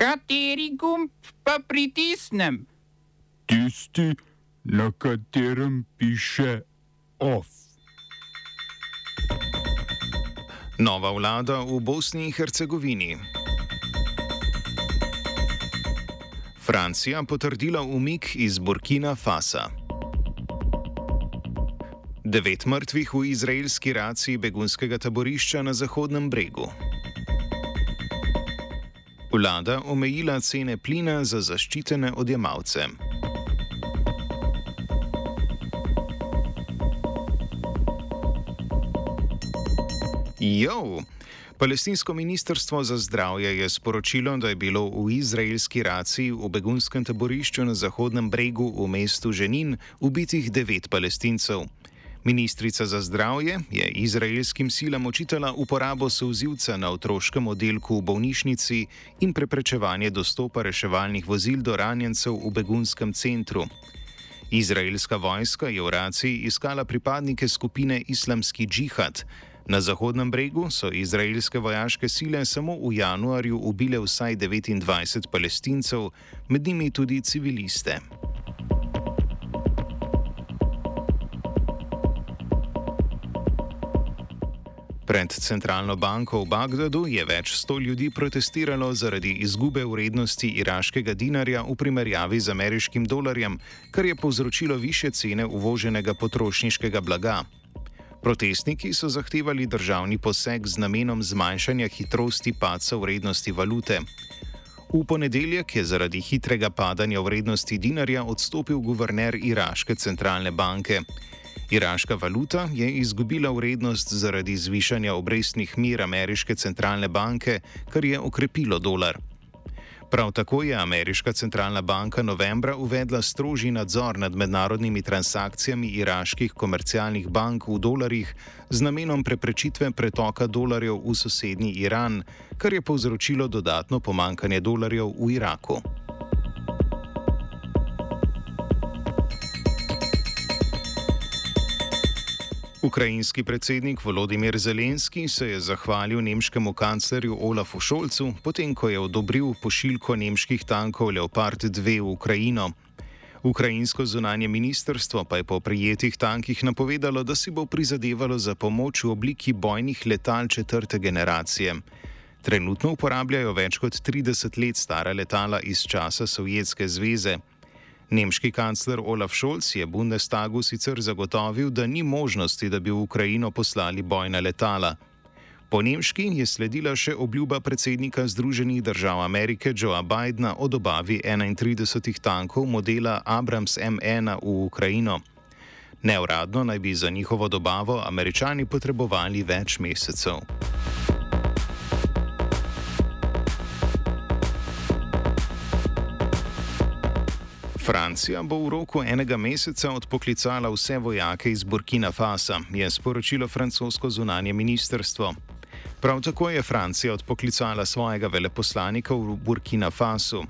Kateri gumb pa pritisnem? Tisti, na katerem piše OF. Nova vlada v Bosni in Hercegovini. Francija potrdila umik iz Burkina Fasa. Devet mrtvih v izraelski raciji begunskega taborišča na Zahodnem bregu. Vlada omejila cene plina za zaščitene odjemalce. Jo! Palestinsko ministrstvo za zdravje je sporočilo, da je bilo v izraelski raciji v begunskem taborišču na Zahodnem bregu v mestu Ženin ubitih devet palestincev. Ministrica za zdravje je izraelskim silam očitala uporabo souzivca na otroškem oddelku v bolnišnici in preprečevanje dostopa reševalnih vozil do ranjencev v begunskem centru. Izraelska vojska je v raciji iskala pripadnike skupine Islamski džihad. Na Zahodnem bregu so izraelske vojaške sile samo v januarju ubile vsaj 29 palestincev, med njimi tudi civiliste. Pred centralno banko v Bagdadu je več sto ljudi protestiralo zaradi izgube vrednosti iraškega dinarja v primerjavi z ameriškim dolarjem, kar je povzročilo više cene uvoženega potrošniškega blaga. Protestniki so zahtevali državni poseg z namenom zmanjšanja hitrosti paca vrednosti valute. V ponedeljek je zaradi hitrega padanja vrednosti dinarja odstopil guverner Iraške centralne banke. Iraška valuta je izgubila vrednost zaradi zvišanja obrestnih mir ameriške centralne banke, kar je okrepilo dolar. Prav tako je ameriška centralna banka novembra uvedla strožji nadzor nad mednarodnimi transakcijami iraških komercialnih bank v dolarjih z namenom preprečitve pretoka dolarjev v sosednji Iran, kar je povzročilo dodatno pomankanje dolarjev v Iraku. Ukrajinski predsednik Volodimir Zelenski se je zahvalil nemškemu kanclerju Olafu Šolcu, potem ko je odobril pošiljko nemških tankov Leopard 2 v Ukrajino. Ukrajinsko zunanje ministrstvo pa je po prijetih tankih napovedalo, da si bo prizadevalo za pomoč v obliki bojnih letal četrte generacije. Trenutno uporabljajo več kot 30 let stara letala iz časa Sovjetske zveze. Nemški kancler Olaf Scholz je Bundestagu sicer zagotovil, da ni možnosti, da bi v Ukrajino poslali bojna letala. Po nemški je sledila še obljuba predsednika Združenih držav Amerike Joea Bidna o dobavi 31 tankov modela Abrams M1 v Ukrajino. Neuradno naj bi za njihovo dobavo američani potrebovali več mesecev. Francija bo v roku enega meseca odpoklicala vse vojake iz Burkina Fasa, je sporočilo francosko zunanje ministrstvo. Prav tako je Francija odpoklicala svojega veleposlanika v Burkina Fasu.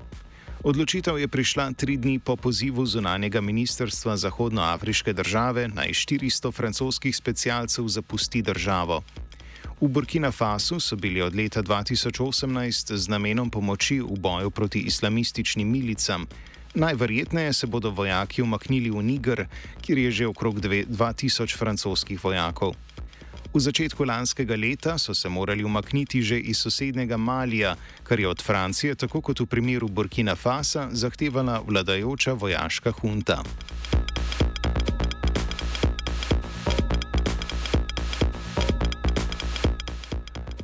Odločitev je prišla tri dni po pozivu zunanjega ministrstva Zahodnoafriške države naj 400 francoskih specialcev zapusti državo. V Burkina Fasu so bili od leta 2018 z namenom pomoči v boju proti islamističnim milicam. Najverjetneje se bodo vojaki umaknili v Niger, kjer je že okrog 2000 francoskih vojakov. V začetku lanskega leta so se morali umakniti že iz sosednjega Malija, kar je od Francije, tako kot v primeru Burkina Fasa, zahtevala vladajoča vojaška hunta.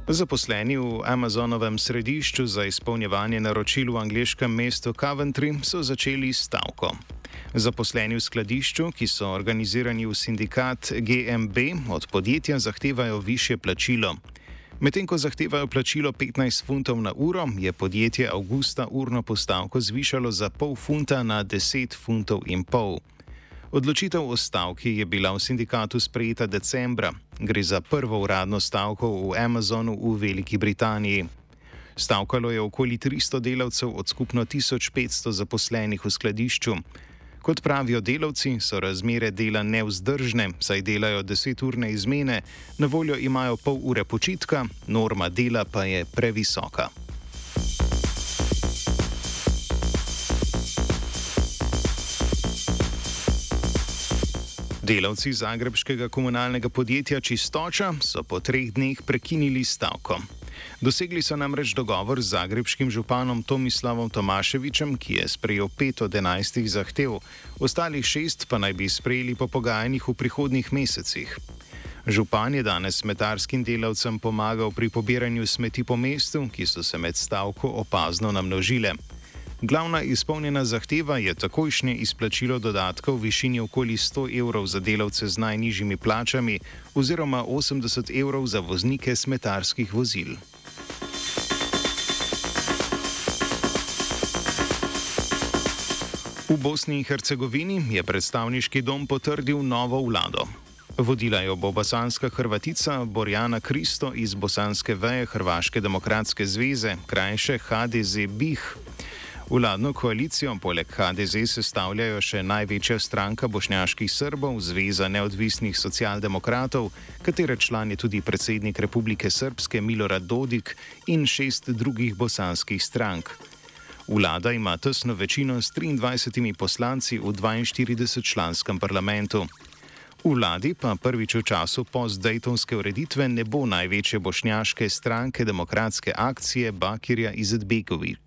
Zaposleni v Amazonovem središču za izpolnjevanje naročil v angliškem mestu Coventry so začeli stavko. Zaposleni v skladišču, ki so organizirani v sindikat GMB, od podjetja zahtevajo više plačilo. Medtem ko zahtevajo plačilo 15 funtov na uro, je podjetje avgusta urno postavko zvišalo za pol funta na 10 funtov in pol. Odločitev o stavki je bila v sindikatu sprejeta decembra. Gre za prvo uradno stavko v Amazonu v Veliki Britaniji. Stavkalo je okoli 300 delavcev od skupno 1500 zaposlenih v skladišču. Kot pravijo delavci, so razmere dela neuzdržne, saj delajo 10-urne izmene, na voljo imajo pol ure počitka, norma dela pa je previsoka. Delavci zagrebskega komunalnega podjetja Čistoča so po treh dneh prekinili stavko. Dosegli so namreč dogovor z zagrebskim županom Tomislavom Tomaševičem, ki je sprejel pet od enajstih zahtev, ostalih šest pa naj bi sprejeli po pogajanjih v prihodnih mesecih. Župan je danes smetarskim delavcem pomagal pri pobiranju smeti po mestu, ki so se med stavko opazno namnožile. Glavna izpolnjena zahteva je takojšnje izplačilo dodatkov v višini okoli 100 evrov za delavce z najnižjimi plačami oziroma 80 evrov za voznike smetarskih vozil. V Bosni in Hercegovini je predstavniški dom potrdil novo vlado. Vodila jo bo bosanska hrvatica Borjana Kristo iz bosanske veje Hrvaške demokratske zveze, krajše HDZ BIH. Vladno koalicijo poleg HDZ sestavljajo še največja stranka bošnjaških Srbov, Zveza neodvisnih socialdemokratov, katere član je tudi predsednik Republike Srpske Milorad Dodik in šest drugih bosanskih strank. Vlada ima tesno večino s 23 poslanci v 42-članskem parlamentu. V vladi pa prvič v času post-Daytonske ureditve ne bo največje bošnjaške stranke demokratske akcije Bakirja Izetbegovič.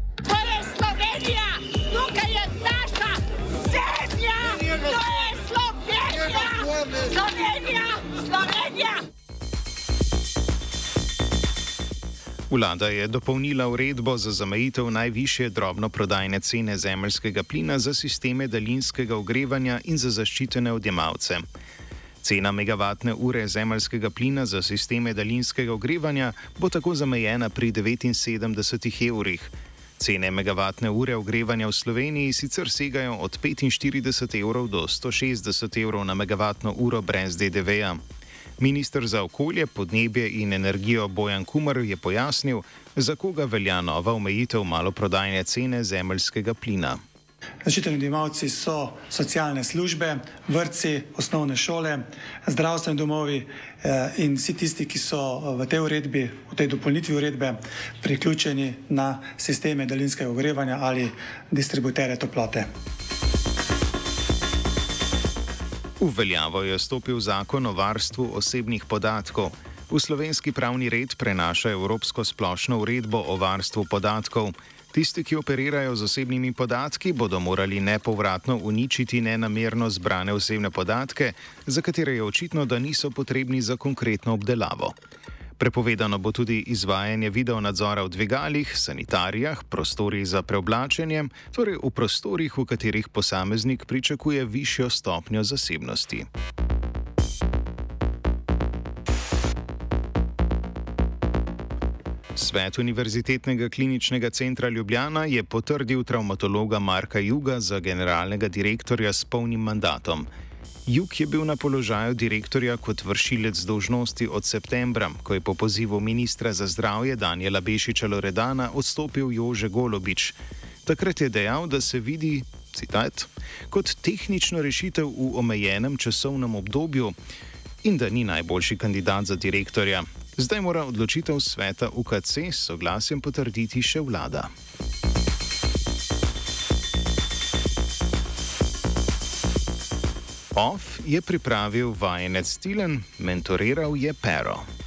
To je Slovenija, tukaj je naša zemlja, to je Slovenija, Slovenija, Slovenija. Vlada je dopolnila uredbo za zamejitev najviše drobno prodajne cene zemljskega plina za sisteme daljinskega ogrevanja in za zaščitene odjemalce. Cena megavatne ure zemljskega plina za sisteme daljinskega ogrevanja bo tako zamejena pri 79 evrih. Cene megavatne ure ogrevanja v Sloveniji sicer segajo od 45 evrov do 160 evrov na megavatno uro brez DDV-ja. Ministr za okolje, podnebje in energijo Bojan Kumar je pojasnil, za koga velja nova omejitev maloprodajne cene zemljskega plina. Zaščiteni odjemalci so socialne službe, vrtci, osnovne šole, zdravstveni domovi eh, in vsi tisti, ki so eh, v tej uredbi, v tej dopolnitvi uredbe, priključeni na sisteme daljinskega ogrevanja ali distributere toplote. V veljavo je stopil zakon o varstvu osebnih podatkov. V slovenski pravni red prenaša Evropsko splošno uredbo o varstvu podatkov. Tisti, ki operirajo z osebnimi podatki, bodo morali nepovratno uničiti nenamerno zbrane osebne podatke, za katere je očitno, da niso potrebni za konkretno obdelavo. Prepovedano bo tudi izvajanje videonadzora v dvigalih, sanitarijah, prostorih za preoblačenje, torej v prostorih, v katerih posameznik pričakuje višjo stopnjo zasebnosti. Svet Univerzitetnega kliničnega centra Ljubljana je potrdil traumatologa Marka Juga za generalnega direktorja s polnim mandatom. Jug je bil na položaju direktorja kot vršilec dožnosti od septembra, ko je po pozivu ministra za zdravje Daniela Bešiča Loredana odstopil Jože Golobič. Takrat je dejal, da se vidi, citat, kot tehnično rešitev v omejenem časovnem obdobju in da ni najboljši kandidat za direktorja. Zdaj mora odločitev sveta UKC s soglasjem potrditi še vlada. OF je pripravil vajenec Stilen, mentoriral je Pero.